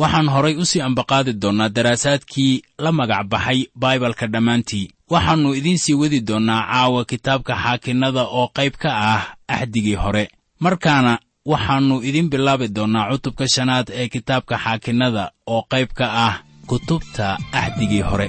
waxaan horay u sii ambaqaadi doonnaa daraasaadkii la magac baxay baibalka dhammaantii. Waxaannu idiin sii wadi doonnaa caawa kitaabka xaakinnada oo qayb ka ah axdigii hore. Markaana waxaannu idiin bilaabi doonnaa cutubka shanaad ee kitaabka xaakinnada oo qayb ka ah kutubta axdigii hore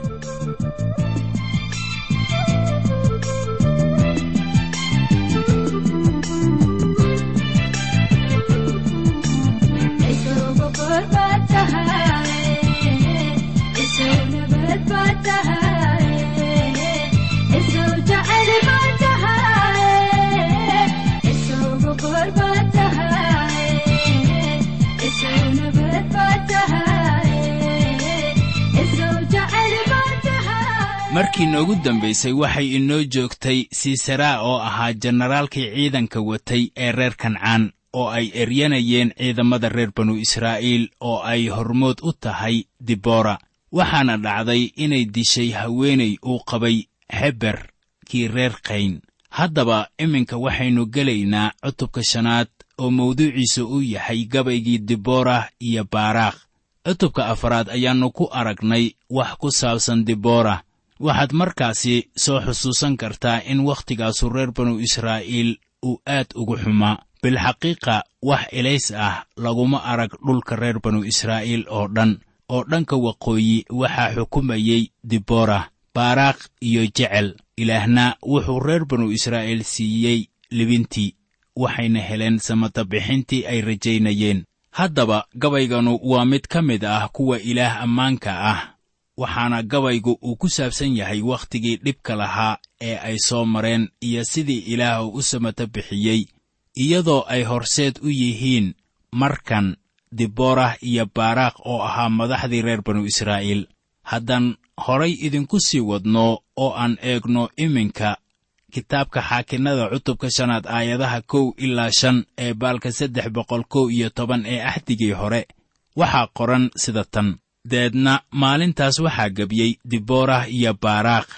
markii noogu dambaysay waxay inoo joogtay siisaraa oo ahaa jenaraalkii ciidanka watay ee reer kancaan oo ay eryanayeen ciidamada reer banu israa'iil oo ay hormood u tahay dibora waxaana dhacday inay dishay haweenay uu qabay heber kii reer kayn. Haddaba iminka waxaynu gelaynaa cutubka shanaad oo mawduuciisa uu yahay gabaygii dibora iyo baaraakh cutubka afaraad ayaannu ku aragnay wax ku saabsan dibora waxaad markaasi soo xusuusan kartaa in wakhtigaasu reer banu israa'iil uu aad ugu xumaa. Bilxaqiiqa wax elays ah laguma arag dhulka reer banu israa'iil oo dhan. Oo dhanka waqooyi waxaa xukumayey dibora baaraakh iyo jecel. Ilaahna wuxuu reer banu israa'iil siiyey libintii waxayna heleen samatabixintii ay rajaynayeen. Haddaba gabayganu waa mid ka mid ah kuwa ilaah ammaanka ah waxaana gabaygu uu ku saabsan yahay wakhtigii dhibka lahaa ee ay soo mareen iyo sidii ilaah uu u samata bixiyey iyadoo ay horseed u yihiin markan diborah iyo baaraakh oo ahaa madaxdii reer banu israa'iil. Haddaan horay idinku sii wadno oo aan eegno iminka kitaabka xaakinnada cutubka shanaad aayadaha kow ilaa shan ee baalka saddex boqol kow iyo toban ee axdigii hore waxaa qoran sida tan deedna maalintaas waxaa gebiyey diborah iyo baaraakh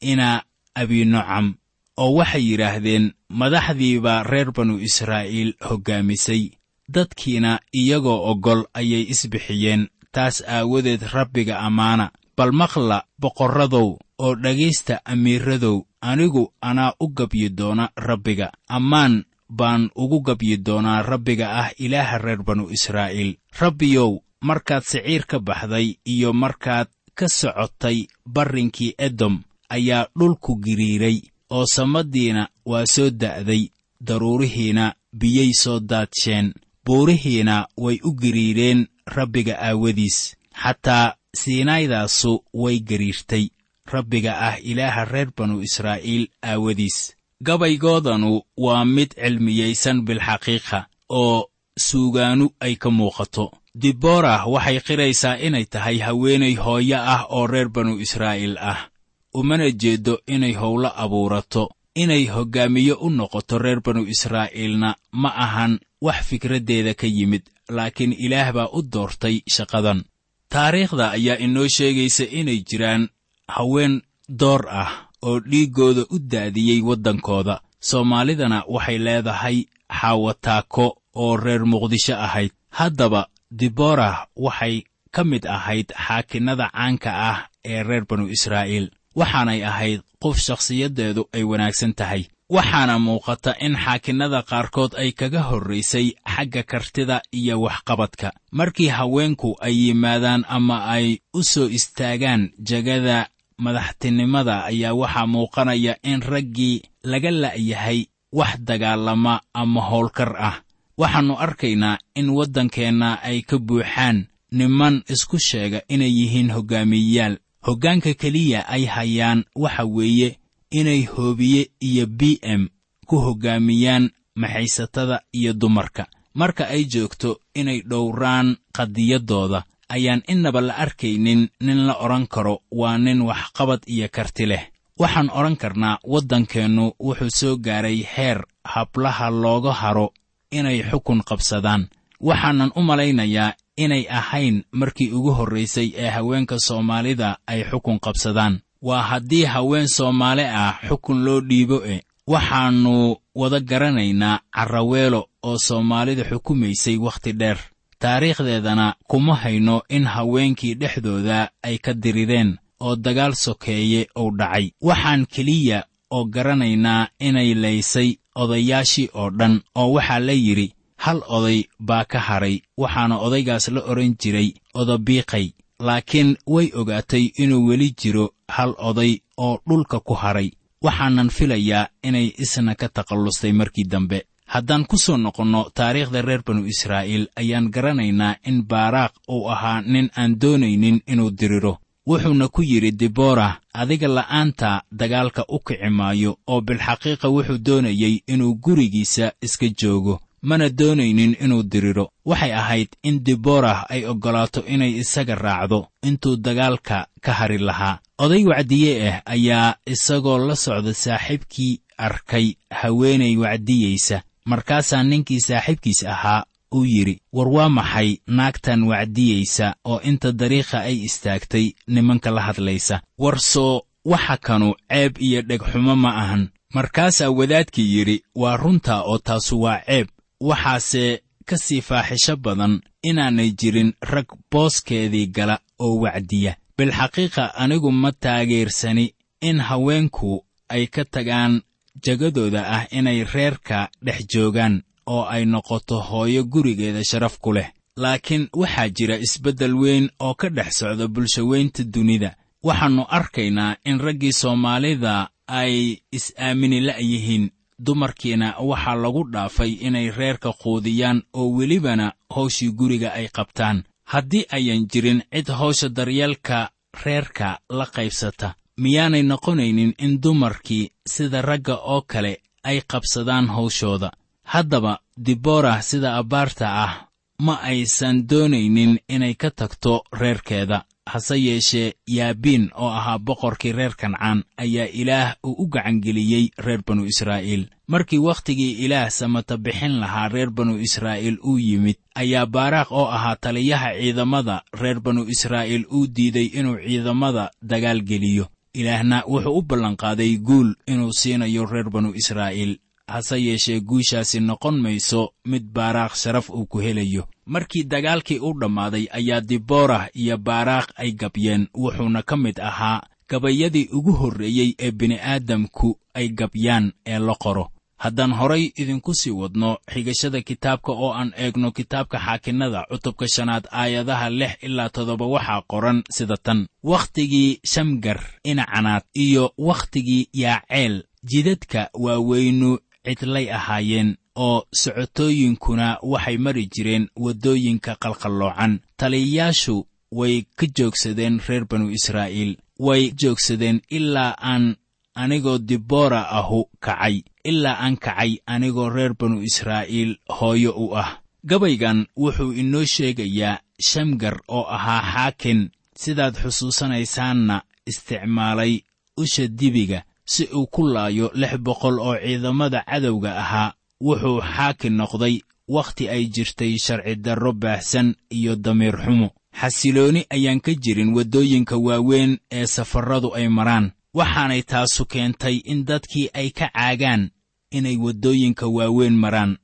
ina abinocam oo waxay yidhaahdeen madaxdiibaa reer banu israa'iil hoggaamisay dadkiina iyagoo oggol ayay isbixiyeen taas aawadeed rabbiga ammaana. Bal maqla boqorradow oo dhegaysta amiiradow anigu anaa u gabyi doona rabbiga. Ammaan baan ugu gabyi doonaa rabbiga ah ilaaha reer banu israa'iil. Rabbiyow markaad siciir ka baxday iyo markaad ka socotay barrinkii edom ayaa dhulku giriiray oo samaddiina waa soo da'day daruurihiina biyay soo daadsheen buurihiina way u giriireen rabbiga aawadiis. Xataa siinaydaasu way gariirtay rabbiga ah ilaaha reer banu israa'iil aawadiis. Gabaygoodanu waa mid cilmiyaysan bilxaqiiqa oo suugaanu ay ka muuqato diborah waxay qiraysaa inay tahay haweenay hooyo ah oo reer banu israa'iil ah. Umana jeeddo inay howlo abuurato inay hoggaamiye u noqoto reer banu israa'iilna ma ahan wax fikraddeeda ka yimid laakiin ilaah baa u doortay shaqadan. Taariikhda ayaa inoo sheegaysa inay jiraan haween door ah oo dhiiggooda u daadiyey waddankooda. Soomaalidana waxay leedahay xaawataako oo reer muqdisho ahayd. Haddaba diborah waxay ka mid ahayd xaakinnada caanka ah ee reer banu israa'iil waxaanay ahayd qof shakhsiyaddeedu ay wanaagsan tahay. Waxaana muuqata in xaakinnada qaarkood ay kaga horraysay xagga kartida iyo waxqabadka. Markii haweenku ay yimaadaan ama ay u soo istaagaan jegada madaxtinimada ayaa waxaa muuqanaya in raggii laga la'yahay wax dagaalama ama howlkar ah waxaannu arkaynaa in waddankeenna ay ka buuxaan niman isku sheega inay yihiin hoggaamiyeyaal hoggaanka keliya ay hayaan waxa weeye inay hoobiye iyo b m ku hoggaamiyaan maxaysatada iyo dumarka. Marka ay joogto inay dhowraan qadiyaddooda ayaan innaba la arkaynin nin la odhan karo waa nin waxqabad iyo karti leh. Waxaan odhan karnaa waddankeennu wuxuu soo gaaray heer hablaha looga haro inay xukun qabsadaan. Waxaanan u malaynayaa inay ahayn markii ugu horraysay ee haweenka soomaalida ay xukun qabsadaan. Waa haddii haween soomaali ah xukun loo dhiibo e waxaannu wada garanaynaa carraweelo oo soomaalida xukumaysay wakhti dheer. Taariikhdeedana kuma hayno in haweenkii dhexdooda ay ka dirireen oo dagaal sokeeye uu dhacay. Waxaan keliya oo garanaynaa inay laysay odayaashii oo dhan oo waxaa la yidhi hal oday baa ka hadhay waxaana odaygaas la odhan jiray odabiiqay laakiin way ogaatay inuu weli jiro hal oday oo dhulka ku hadhay waxaanan filayaa inay isna ka takallustay markii dambe. Haddaan ku soo noqonno taariikhda reer banu israa'iil ayaan garanaynaa in baaraaq uu ahaa nin aan doonaynin inuu diriro wuxuuna ku yidhi diborah adiga la'aanta dagaalka u kici maayo oo bilxaqiiqa wuxuu doonayey inuu gurigiisa iska joogo mana doonaynin inuu diriro. Waxay ahayd in diborah ay oggolaato inay isaga raacdo intuu dagaalka ka hari lahaa. Oday wacdiye ah ayaa isagoo la socda saaxiibkii arkay haweenay wacdiyeysa. Markaasaa ninkii saaxiibkiis ahaa uu yidhi war waa maxay? Naagtan wacdiyeysa oo inta dariikha ay istaagtay nimanka la hadlaysa. War soo waxa kanu ceeb iyo dhegxumo ma ahan. Markaasaa wadaadkii yidhi waa runtaa oo taasu waa ceeb. Waxaase ka sii faaxisho badan inaanay jirin rag booskeedii gala oo wacdiya. Bilxaqiiqa anigu ma taageersani in haweenku ay ka tagaan jagadooda ah inay reerka dhex joogaan oo ay noqoto hooyo gurigeeda sharaf ku leh. Laakiin waxaa jira isbeddel weyn oo ka dhex socda bulshaweynta dunida. Waxaannu arkaynaa in raggii soomaalida ay is-aamini la'yihiin dumarkiina waxaa lagu dhaafay inay reerka quudiyaan oo welibana hawshii guriga ay qabtaan. Haddii ayan jirin cid hawsha daryeelka reerka la qaybsata. Miyaanay noqonaynin in dumarkii sida ragga oo kale ay qabsadaan hawshooda haddaba diborah sida abbaarta ah ma aysan doonaynin inay ka tagto reerkeeda. Hase yeeshee yaabiin oo ahaa boqorkii reer kancaan ayaa ilaah uu u gacangeliyey reer banu israa'iil. Markii wakhtigii ilaah samata bixin lahaa reer banu israa'iil uu yimid ayaa baaraaq oo ahaa taliyaha ciidamada reer banu israa'iil uu diiday inuu ciidamada dagaal geliyo ilaahna wuxuu u ballanqaaday guul inuu siinayo reer banu israa'iil hase yeeshee guushaasi noqon mayso mid baaraaq sharaf uu ku helayo. Markii dagaalkii u dhammaaday ayaa diborah iyo baaraaq ay gabyeen wuxuuna ka mid ahaa gabayadii ugu horreeyey ee bini'aadamku ay gabyaan ee la qoro. Haddaan horay idinku sii wadno xigashada kitaabka oo aan eegno kitaabka xaakinnada cutubka shanaad aayadaha lix ilaa toddoba waxaa qoran sida tan. Wakhtigii shamgar inacanaad iyo wakhtigii yaaceel jidadka waaweynu cidlay ahaayeen oo socotooyinkuna waxay mari jireen waddooyinka qalqalloocan. Taliyayaashu way ka joogsadeen reer banu israa'iil way joogsadeen ilaa aan anigoo dibora ahu kacay ilaa aan kacay anigoo reer banu israa'iil hooyo u ah. Gabaygan wuxuu inoo sheegayaa shamgar oo ahaa xaakin sidaad xusuusanaysaanna isticmaalay usha dibiga si uu ku laayo lix boqol oo ciidamada cadowga ahaa wuxuu xaakin noqday wakhti ay jirtay sharci darro baahsan iyo damiir xumo. Xasilooni ayaan ka jirin waddooyinka waaweyn ee safarradu ay maraan waxaanay taasu keentay in dadkii ay ka caagaan inay waddooyinka waaweyn maraan.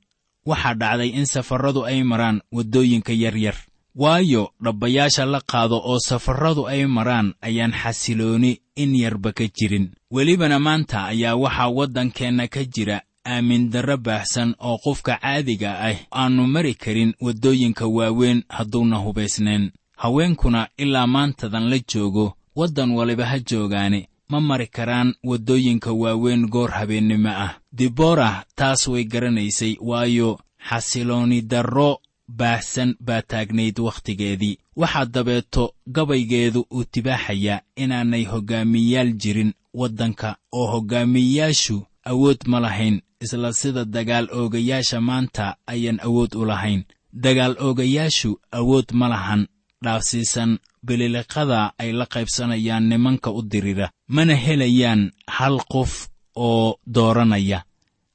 Waxaa dhacday in safarradu ay maraan waddooyinka yaryar waayo dhabbayaasha la qaado oo safarradu ay maraan ayaan xasilooni in yarba ka jirin welibana maanta ayaa waxaa waddankeenna ka jira aamin darro baahsan oo qofka caadiga ah aannu mari karin waddooyinka waaweyn hadduuna hubaysnayn. Haweenkuna ilaa maantadan la joogo waddan waliba ha joogaane ma mari karaan waddooyinka waaweyn goor habeennimo ah. Diborah taas way garanaysay waayo xasilooni darro baahsan baa taagnayd wakhtigeedii waxaa dabeeto gabaygeedu uu tibaaxayaa inaanay hoggaamiyayaal jirin waddanka oo hoggaamiyeyaashu awood ma lahayn isla sida dagaal oogayaasha maanta ayaan awood u lahayn. Dagaal oogayaashu awood ma lahan dhaafsiisan bililiqada ay la qaybsanayaan nimanka u dirira mana helayaan hal qof oo dooranaya.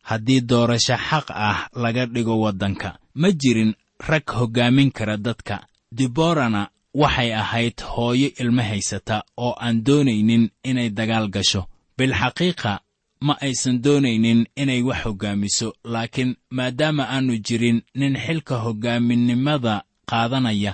Haddii doorasho xaq ah laga dhigo waddanka ma jirin rag hoggaamin kara dadka diborana waxay ahayd hooyo ilmo haysata oo aan doonaynin inay dagaal gasho. Bilxaqiiqa ma aysan doonaynin inay wax hoggaamiso laakiin maadaama aannu jirin nin xilka hoggaaminimada qaadanaya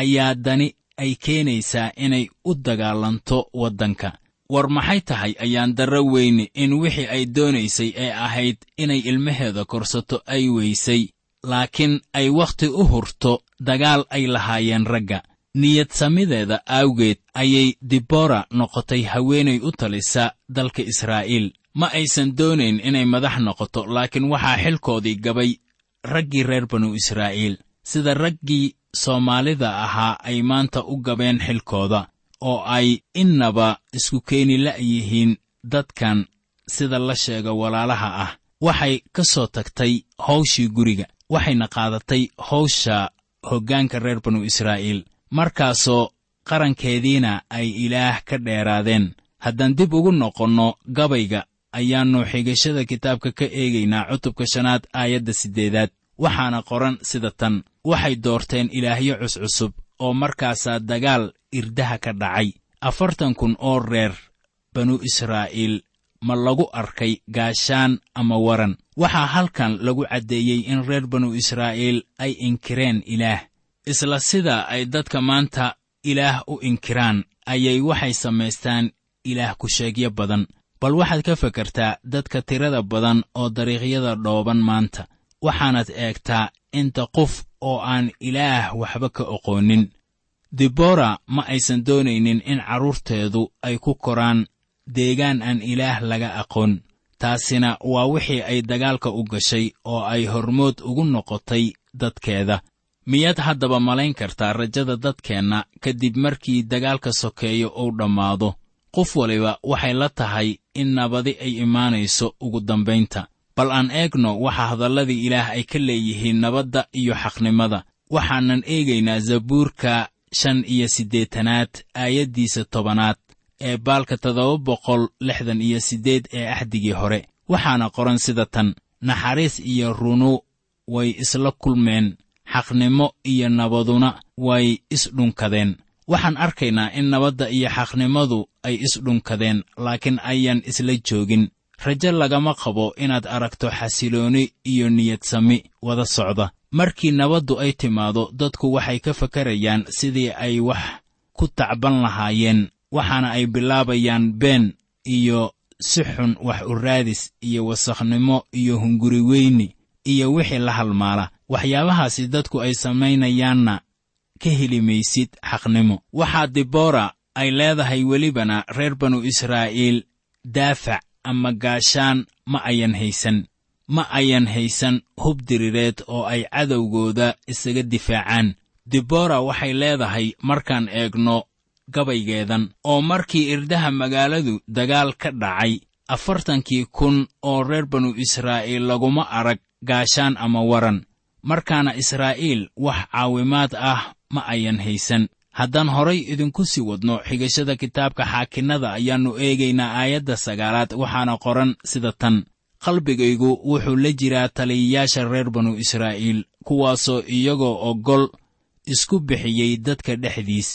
ayaa dani ay keenaysaa inay u dagaalanto waddanka. War maxay tahay ayaan darro weyne in wixii ay doonaysay ee ahayd inay ilmaheeda korsato ay weysay laakiin ay wakhti u hurto dagaal ay lahaayeen ragga. Niyad samideeda awgeed ayay dibora noqotay haweenay u talisa dalka israa'iil. Ma aysan doonayn inay madax noqoto laakiin waxaa xilkoodii gabay raggii reer banu israa'iil. Sida raggii soomaalida ahaa ay maanta u gabeen xilkooda oo ay innaba isku keeni la'yihiin dadkan sida la sheega walaalaha ah. Waxay ka soo tagtay hawshii guriga waxayna qaadatay hawsha hoggaanka reer banu israa'iil markaasoo qarankeediina ay ilaah ka dheeraadeen. Haddaan dib ugu noqonno gabayga ayaannu xigashada kitaabka ka eegaynaa cutubka shanaad aayadda siddeedaad. Waxaana qoran sida tan waxay doorteen ilaahyo cuscusub oo markaasaa dagaal irdaha ka dhacay. Afartan kun oo reer banu israa'iil ma lagu arkay gaashaan ama waran. Waxaa halkan lagu caddeeyey in reer banu israa'iil ay inkireen ilaah. Isla sida ay dadka maanta ilaah u inkiraan ayay waxay samaystaan ilaah ku-sheegyo badan. Bal waxaad ka fekertaa dadka tirada badan oo dariiqyada dhooban maanta. Waxaanad eegtaa inta qof oo aan ilaah waxba ka oqoonin. Dibora ma aysan doonaynin in carruurteedu ay ku koraan deegaan aan ilaah laga aqoon. Taasina waa wixii ay dagaalka u gashay oo ay hormood ugu noqotay dadkeeda. Miyaad haddaba malayn kartaa rajada dadkeenna kadib markii dagaalka sokeeyo uu dhammaado. Qof waliba waxay la tahay in nabadi ay imaanayso ugu dambaynta. Bal aan eegno waxa hadalladii ilaah ay ka leeyihiin nabadda iyo xaqnimada. Waxaanan eegaynaa zabuurka shan iyo siddeetanaad aayaddiisa tobanaad ee baalka toddoba boqol lixdan iyo siddeed ee axdigii hore. Waxaana qoran sida tan naxariis iyo runu way isla kulmeen xaqnimo iyo nabaduna way isdhunkadeen waxaan arkaynaa in nabadda iyo xaqnimadu ay isdhunkadeen laakiin ayaan isla joogin. Rajo lagama qabo inaad aragto xasilooni iyo niyadsami wada socda. Markii nabaddu ay timaado dadku waxay ka fakarayaan sidii ay wax ku tacban lahaayeen waxaana ay bilaabayaan been iyo si xun wax u raadis iyo wasakhnimo iyo hunguri weyni iyo wixii la halmaala. Waxyaabahaasi dadku ay samaynayaanna ka heli maysid xaqnimo. Waxaa dibora ay leedahay welibana reer banu israa'iil daafac ama gaashaan ma ayan haysan ma ayan haysan hub dirireed oo ay cadowgooda isaga difaacaan. Dibora waxay leedahay markaan eegno gabaygeedan oo markii irdaha magaaladu dagaal ka dhacay afartankii kun oo reer banu israa'iil laguma arag gaashaan ama waran. Markaana israa'iil wax caawimaad ah ma ayan haysan. Haddaan horay idinku sii wadno xigashada kitaabka xaakinnada ayaannu eegaynaa aayadda sagaalaad waxaana qoran sida tan. Qalbigaygu wuxuu la jiraa taliyayaasha reer banu israa'iil kuwaasoo iyagoo oggol isku bixiyey dadka dhexdiis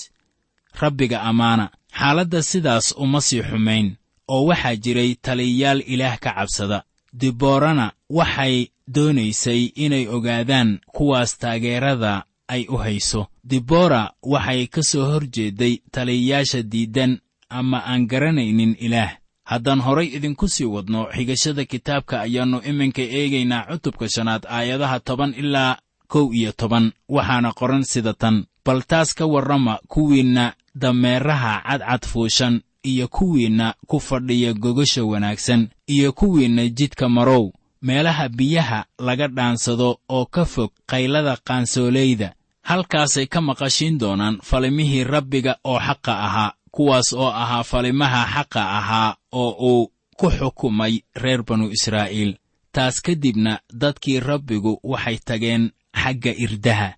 rabbiga ammaana xaaladda sidaas uma sii xumayn oo waxaa jiray taliyayaal ilaah ka cabsada. Diboorana waxay doonaysay inay ogaadaan kuwaas taageerada ay u hayso. Dibora waxay ka soo hor jeedday taliyayaasha diiddan ama aan garanaynin ilaah. Haddaan horay idinku sii wadno xigashada kitaabka ayaannu iminka eegaynaa cutubka shanaad aayadaha toban ilaa kow iyo toban. Waxaana qoran sida tan bal taas ka warrama kuwiinna dameeraha cadcad fuushan iyo kuwiinna ku fadhiya gogasha wanaagsan iyo kuwiinna jidka marow. Meelaha biyaha laga dhaansado oo ka fog qaylada qaansoolayda halkaasay ka maqashiin doonaan falimihii rabbiga oo xaqa ahaa kuwaas oo ahaa falimaha xaqa ahaa oo uu ku xukumay reer banu israa'iil. Taas ka dibna dadkii rabbigu waxay tageen xagga irdaha.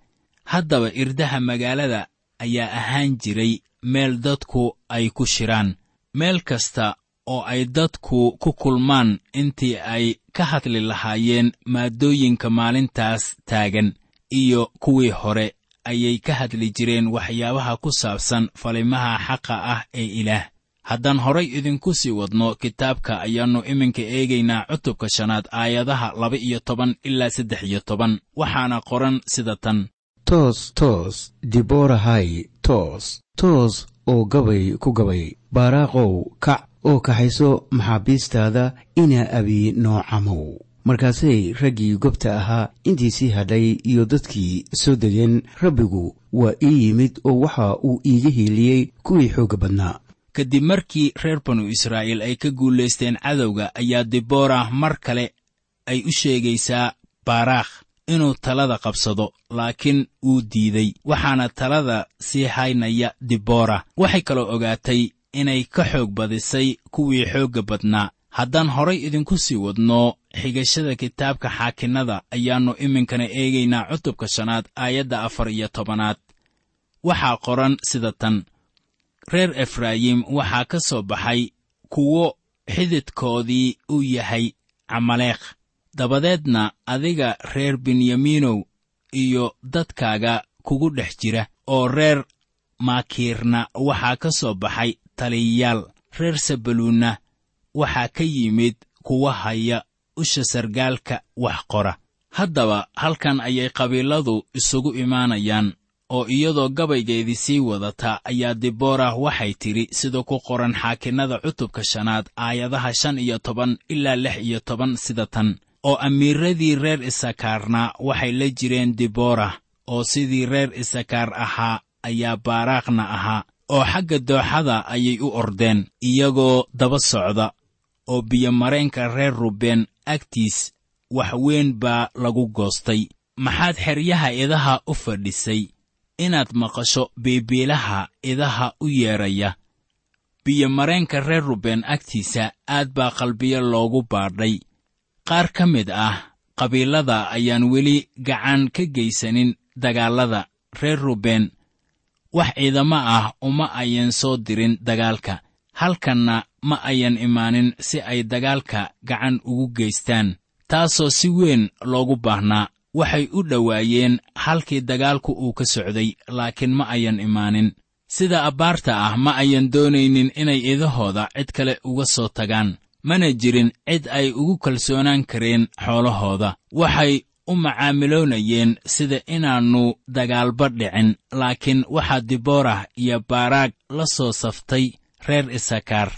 Haddaba irdaha magaalada ayaa ahaan jiray meel dadku ay ku shiraan. Meel kasta oo ay dadku ku kulmaan intii ay ka hadli lahaayeen maaddooyinka maalintaas taagan iyo kuwii hore ayay ka hadli jireen waxyaabaha ku saabsan falimaha xaqa ah ee ilaah. Haddaan horay idinku sii wadno kitaabka ayaannu iminka eegaynaa cutubka shanaad aayadaha laba iyo toban ilaa saddex iyo toban waxaana qoran sida tan toos toos diboorahay toos toos oo gabay ku gabay. Baaraaqow kac oo kaxayso maxaabiistaada ina abi noocamow. Markaasay raggii gobta ahaa intiisii hadhay iyo dadkii soo degeen rabbigu waa ii yimid oo waxa uu iiga hiiliyey kuwii xoogga badnaa. Kadib markii reer banu israa'iil ay ka guulaysteen cadowga ayaa dibora mar kale ay u sheegaysaa baaraakh inuu talada qabsado laakiin uu diiday. Waxaana talada sii haynaya dibora waxay kaloo ogaatay inay ka xoog badisay kuwii xoogga badnaa. Haddaan horay idinku sii wadno xigashada kitaabka xaakinnada ayaannu iminkana eegaynaa cutubka shanaad aayadda afar iyo tobanaad. Waxaa qoran sida tan. Reer efraayim waxaa ka soo baxay kuwo xididkoodii uu yahay camaleekh dabadeedna adiga reer benyamiinow iyo dadkaaga kugu dhex jira oo reer maakiirna waxaa ka soo baxay taliyayaal. Reer sabaluunna waxaa ka yimid kuwa haya usha sargaalka wax qora. Haddaba halkan ayay qabiiladu isugu imaanayaan oo iyadoo gabaygeedii sii wadata ayaa diborah waxay tidhi sida ku qoran xaakinnada cutubka shanaad aayadaha shan iyo toban ilaa lix iyo toban sida tan oo amiiradii reer isakaarna waxay la jireen diborah oo sidii reer isakaar ahaa ayaa baaraaqna ahaa oo xagga dooxada ayay u ordeen iyagoo daba socda oo biyomareenka reer rubeen agtiis wax weyn baa lagu goostay. Maxaad xeryaha idaha u fadhisay? Inaad maqasho biibiilaha idaha u yeedhaya biyomareenka reer rubeen agtiisa aad baa qalbiyo loogu baadhay qaar ka mid ah qabiilada ayaan weli gacan ka geysanin dagaallada reer rubeen wax ciidamo ah uma ayan soo dirin dagaalka halkanna ma ayan imaanin si ay dagaalka gacan ugu geystaan. Taasoo si weyn loogu baahnaa waxay u dhowaayeen halkii dagaalku uu ka socday laakiin ma ayan imaanin. Sida abbaarta ah ma ayan doonaynin inay idahooda cid kale uga soo tagaan mana jirin cid ay ugu kalsoonaan kareen xoolahooda. Waxay u macaamiloonayeen sida inaannu dagaalba dhicin laakiin waxaa diborah iyo baaraag la soo saftay reer isakaar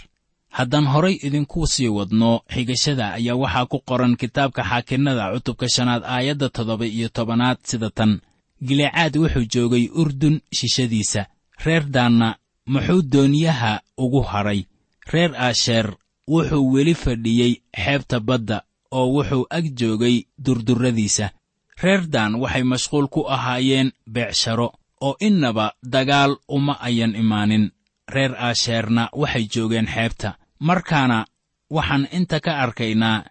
haddaan horay idinku sii wadno xigashada ayaa waxaa ku qoran kitaabka xaakinnada cutubka shanaad aayadda toddoba iyo tobanaad sida tan. Gilecaad wuxuu joogay urdun shishadiisa reer daanna muxuu dooniyaha ugu hadhay reer aasheer wuxuu weli fadhiyey xeebta badda oo wuxuu ag joogay durdurradiisa. Reer daan waxay mashquul ku ahaayeen beecsharo oo innaba dagaal uma ayan imaanin. Reer aasheerna waxay joogeen xeebta. Markaana waxaan inta ka arkaynaa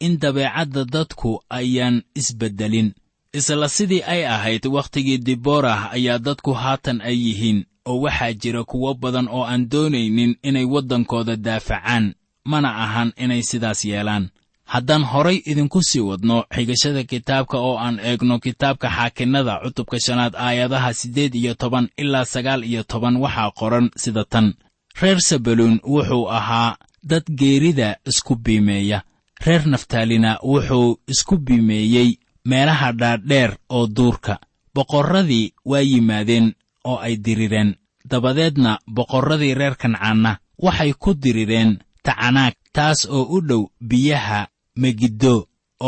in dabeecadda dadku ayaan isbeddelin. Isla sidii ay ahayd wakhtigii diborah ayaa dadku haatan ay yihiin oo waxaa jira kuwo badan oo aan doonaynin inay waddankooda daafacaan mana ahan inay sidaas yeelaan. Haddaan horay idinku sii wadno xigashada kitaabka oo aan eegno kitaabka xaakinnada cutubka shanaad aayadaha siddeed iyo toban ilaa sagaal iyo toban waxaa qoran sida tan. Reer sabaluun wuxuu ahaa dad geerida isku biimeeya. Reer naftaalina wuxuu isku biimeeyey meelaha dhaadheer oo duurka. Boqorradii waa yimaadeen oo ay dirireen. Dabadeedna boqorradii reer kancaanna waxay ku dirireen tacanaag taas oo u dhow biyaha megiddo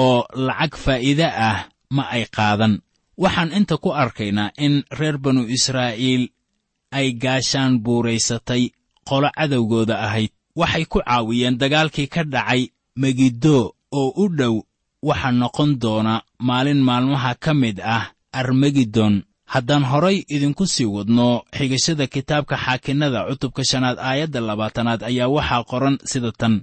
oo lacag faa'iide ah ma ay qaadan. Waxaan inta ku arkaynaa in reer banu israa'iil ay gaashaan buuraysatay qolo cadowgooda ahayd. Waxay ku caawiyeen dagaalkii ka dhacay megiddo oo u dhow waxaa noqon doona maalin maalmaha ka mid ah armagedon haddaan horay idinku sii wadno xigashada kitaabka xaakinnada cutubka shanaad aayadda labaatanaad ayaa waxaa qoran sida tan.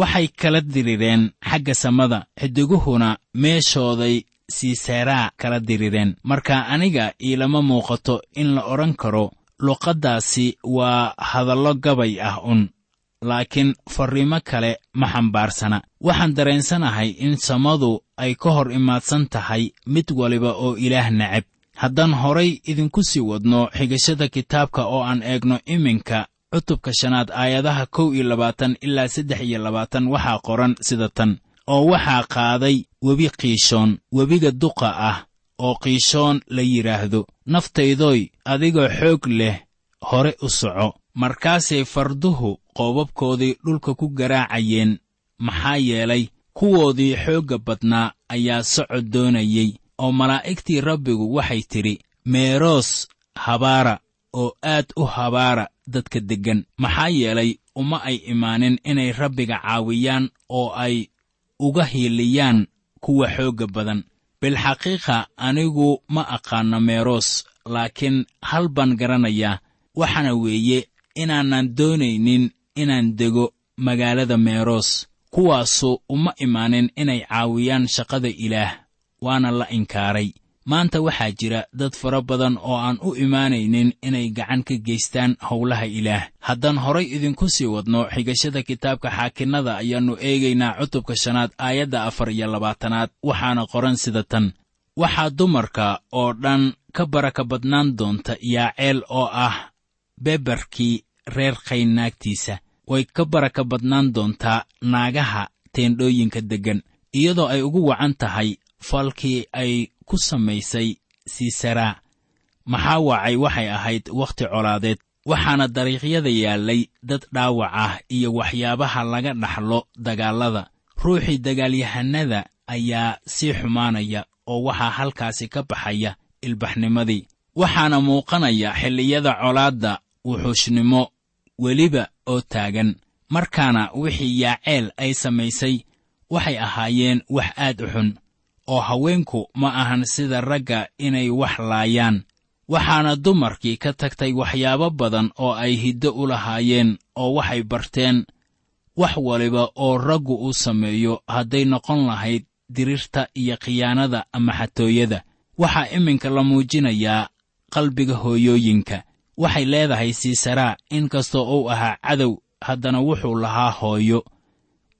Waxay kala dirireen xagga samada xidiguhuna meeshooday siiseeraa kala dirireen marka aniga iilama muuqato in la odhan karo luqaddaasi waa hadallo gabay ah un laakiin farriimo kale ma xambaarsana. Waxaan dareensanahay in samadu ay ka hor imaadsan tahay mid waliba oo ilaah necab haddaan horay idinku sii wadno xigashada kitaabka oo aan eegno iminka cutubka shanaad aayadaha kow iyo labaatan ilaa saddex iyo labaatan waxaa qoran sida tan. Oo waxaa qaaday webi qiishoon webiga duqa ah oo qiishoon la yidhaahdo naftaydoy adigoo xoog leh hore u soco. Markaasay farduhu qoobabkoodii dhulka ku garaacayeen maxaa yeelay kuwoodii xoogga badnaa ayaa socod doonayey oo malaa'igtii rabbigu waxay tidhi meeroos habaara oo aad u habaara dadka deggan maxaa yeelay uma ay imaanin inay rabbiga caawiyaan oo ay uga hiiliyaan kuwa xoogga badan. Bilxaqiiqa anigu ma aqaanno meeroos laakiin hal baan garanayaa waxaana weeye inaanan doonaynin inaan dego magaalada meeroos kuwaasu uma imaanin inay caawiyaan shaqada ilaah waana la inkaaray. Maanta waxaa jira dad fara badan oo aan u imaanaynin inay gacan ka geystaan howlaha ilaah. Haddaan horay idinku sii wadno xigashada kitaabka xaakinnada ayaannu eegaynaa cutubka shanaad aayadda afar iyo labaatanaad waxaana qoran sida tan. Waxaa dumarka oo dhan ka baraka badnaan doonta yaaceel oo ah beberkii reer kayn naagtiisa way ka baraka badnaan doontaa naagaha teendhooyinka deggan iyadoo ay ugu wacan tahay falkii ay ku samaysay siisaraa maxaa wacay? Waxay ahayd wakhti colaadeed waxaana dariiqyada yaallay dad dhaawac ah iyo waxyaabaha laga dhaxlo dagaallada ruuxii dagaalyahannada ayaa sii xumaanaya oo waxaa halkaasi ka baxaya ilbaxnimadii. Waxaana muuqanaya xilliyada colaadda wuxuushnimo weliba oo taagan markaana wixii yaaceel ay samaysay waxay ahaayeen wax aad u xun oo haweenku ma ahan sida ragga inay wax laayaan. Waxaana dumarkii ka tagtay waxyaabo badan oo ay hiddo u lahaayeen oo waxay barteen wax waliba oo raggu uu sameeyo hadday noqon lahayd dirirta iyo khiyaanada ama xatooyada. Waxaa iminka la muujinayaa qalbiga hooyooyinka. Waxay leedahay siisaraa in kastoo uu ahaa cadow haddana wuxuu lahaa hooyo.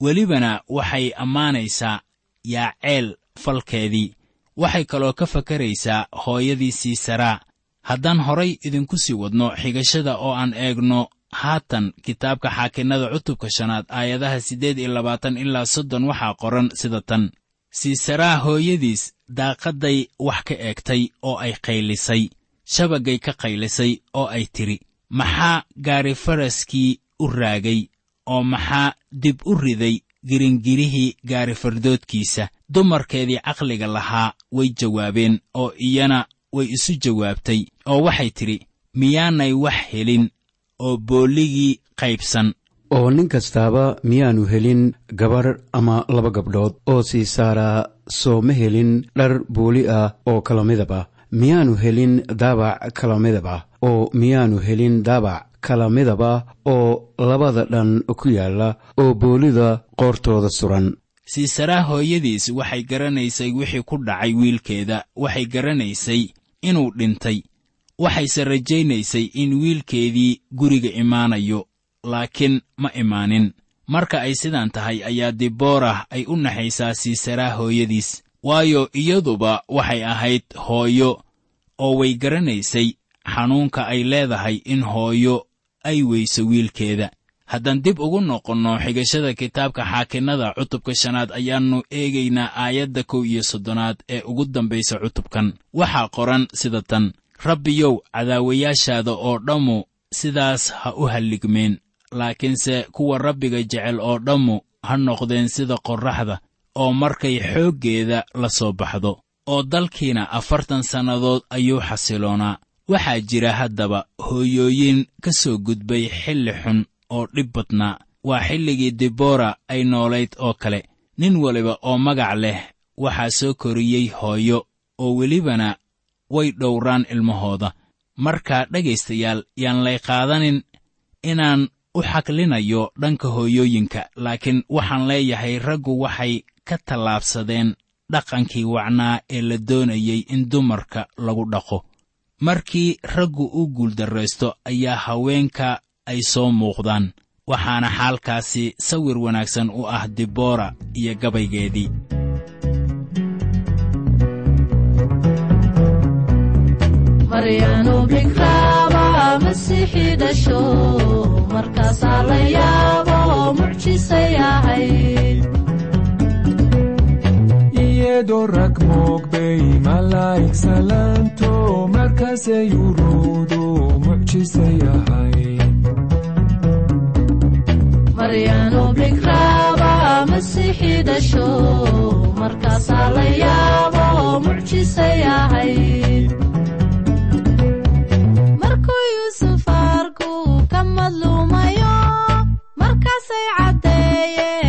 Welibana waxay ammaanaysaa yaaceel falkeedii. Waxay kaloo ka fakaraysaa hooyadii siisaraa haddaan horay idinku sii wadno xigashada oo aan eegno haatan kitaabka xaakinnada cutubka shanaad aayadaha siddeed iyo labaatan ilaa soddon waxaa qoran sida tan. Siisaraa hooyadiis daaqadday wax ka eegtay oo ay qaylisay shabaggay ka qaylisay oo ay tidhi maxaa gaari faraskii u raagay oo maxaa dib u riday giringirihii gaari fardoodkiisa. Dumarkeedii caqliga lahaa way jawaabeen oo iyana way isu jawaabtay oo waxay tidhi miyaanay wax helin oo boolligii qaybsan. Oo nin kastaaba miyaannu helin gabarh ama laba gabdhood oo siisaaraa soo ma helin dhar booli ah oo kala midab ah. Miyaannu helin daabac kala midab ah oo miyaannu helin daabac kala midab ah oo labada dhan ku yaalla oo boolida qoortooda suran. Siisaraa hooyadiis waxay garanaysay wixii ku dhacay wiilkeeda. Waxay garanaysay inuu dhintay. Waxayse rajaynaysay in wiilkeedii guriga imaanayo laakiin ma imaanin. Marka ay sidaan tahay ayaa diboorah ay u naxaysaa siisaraa hooyadiis. Waayo iyaduba waxay ahayd hooyo oo way garanaysay xanuunka ay leedahay in hooyo ay weyso wiilkeeda. Haddaan dib ugu noqonno xigashada kitaabka xaakinnada cutubka shanaad ayaannu eegaynaa aayadda kow iyo soddonaad ee ugu dambaysa cutubkan. Waxaa qoran sida tan rabbiyow cadaawayaashaada oo dhammu sidaas ha u halligmeen. Laakiinse kuwa rabbiga jecel oo dhammu ha noqdeen sida qorraxda oo markay xooggeeda la soo baxdo oo dalkiina afartan sannadood ayuu xasiloonaa waxaa jira haddaba hooyooyin ka soo gudbay xilli xun oo dhib badnaa. Waa xilligii dibora ay noolayd oo kale. Nin waliba oo magac leh waxaa soo koriyey hooyo oo welibana way dhowraan ilmahooda. Marka dhegaystayaal yaan lay qaadanin inaan u xaklinayo dhanka hooyooyinka laakiin waxaan leeyahay raggu waxay ka tallaabsadeen dhaqankii wacnaa ee la doonayey in dumarka lagu dhaqo markii raggu u guuldarraysto ayaa haweenka ay soo muuqdaan waxaana xaalkaasi sawir wanaagsan u ah dibora iyo gabaygeedii rag moogbay malaa'ig salaanto markaasay uruudu mucjisay ahayd maryanu bikraaba masiixii dhasho markaasaa la yaabo mucjisay ahayd markuu yuusuf arku ka madluumayo markaasay caddeeyeen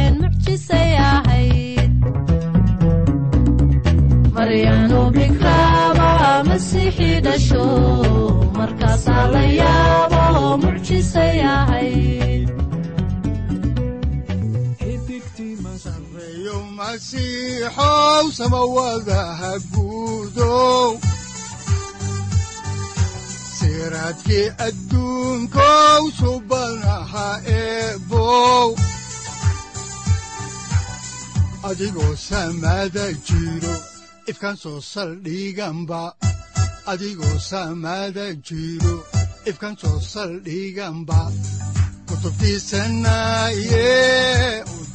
masiixow samawadaha guudow siraadkii adduunkow subanaha eebow. Adigoo samada jiro ifkan soo saldhiganba adigoo samada jiro ifkan soo saldhiganba kutubtiisanaye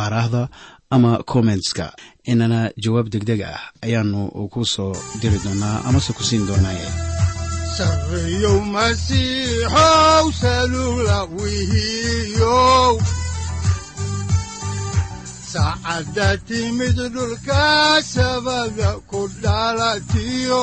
aaraahda ama kommentska inana jawaab degdeg ah ayaanu ku soo diri doonaa amase ku siin doonaaye saacadda timid dhulka sabada ku dhalatiyo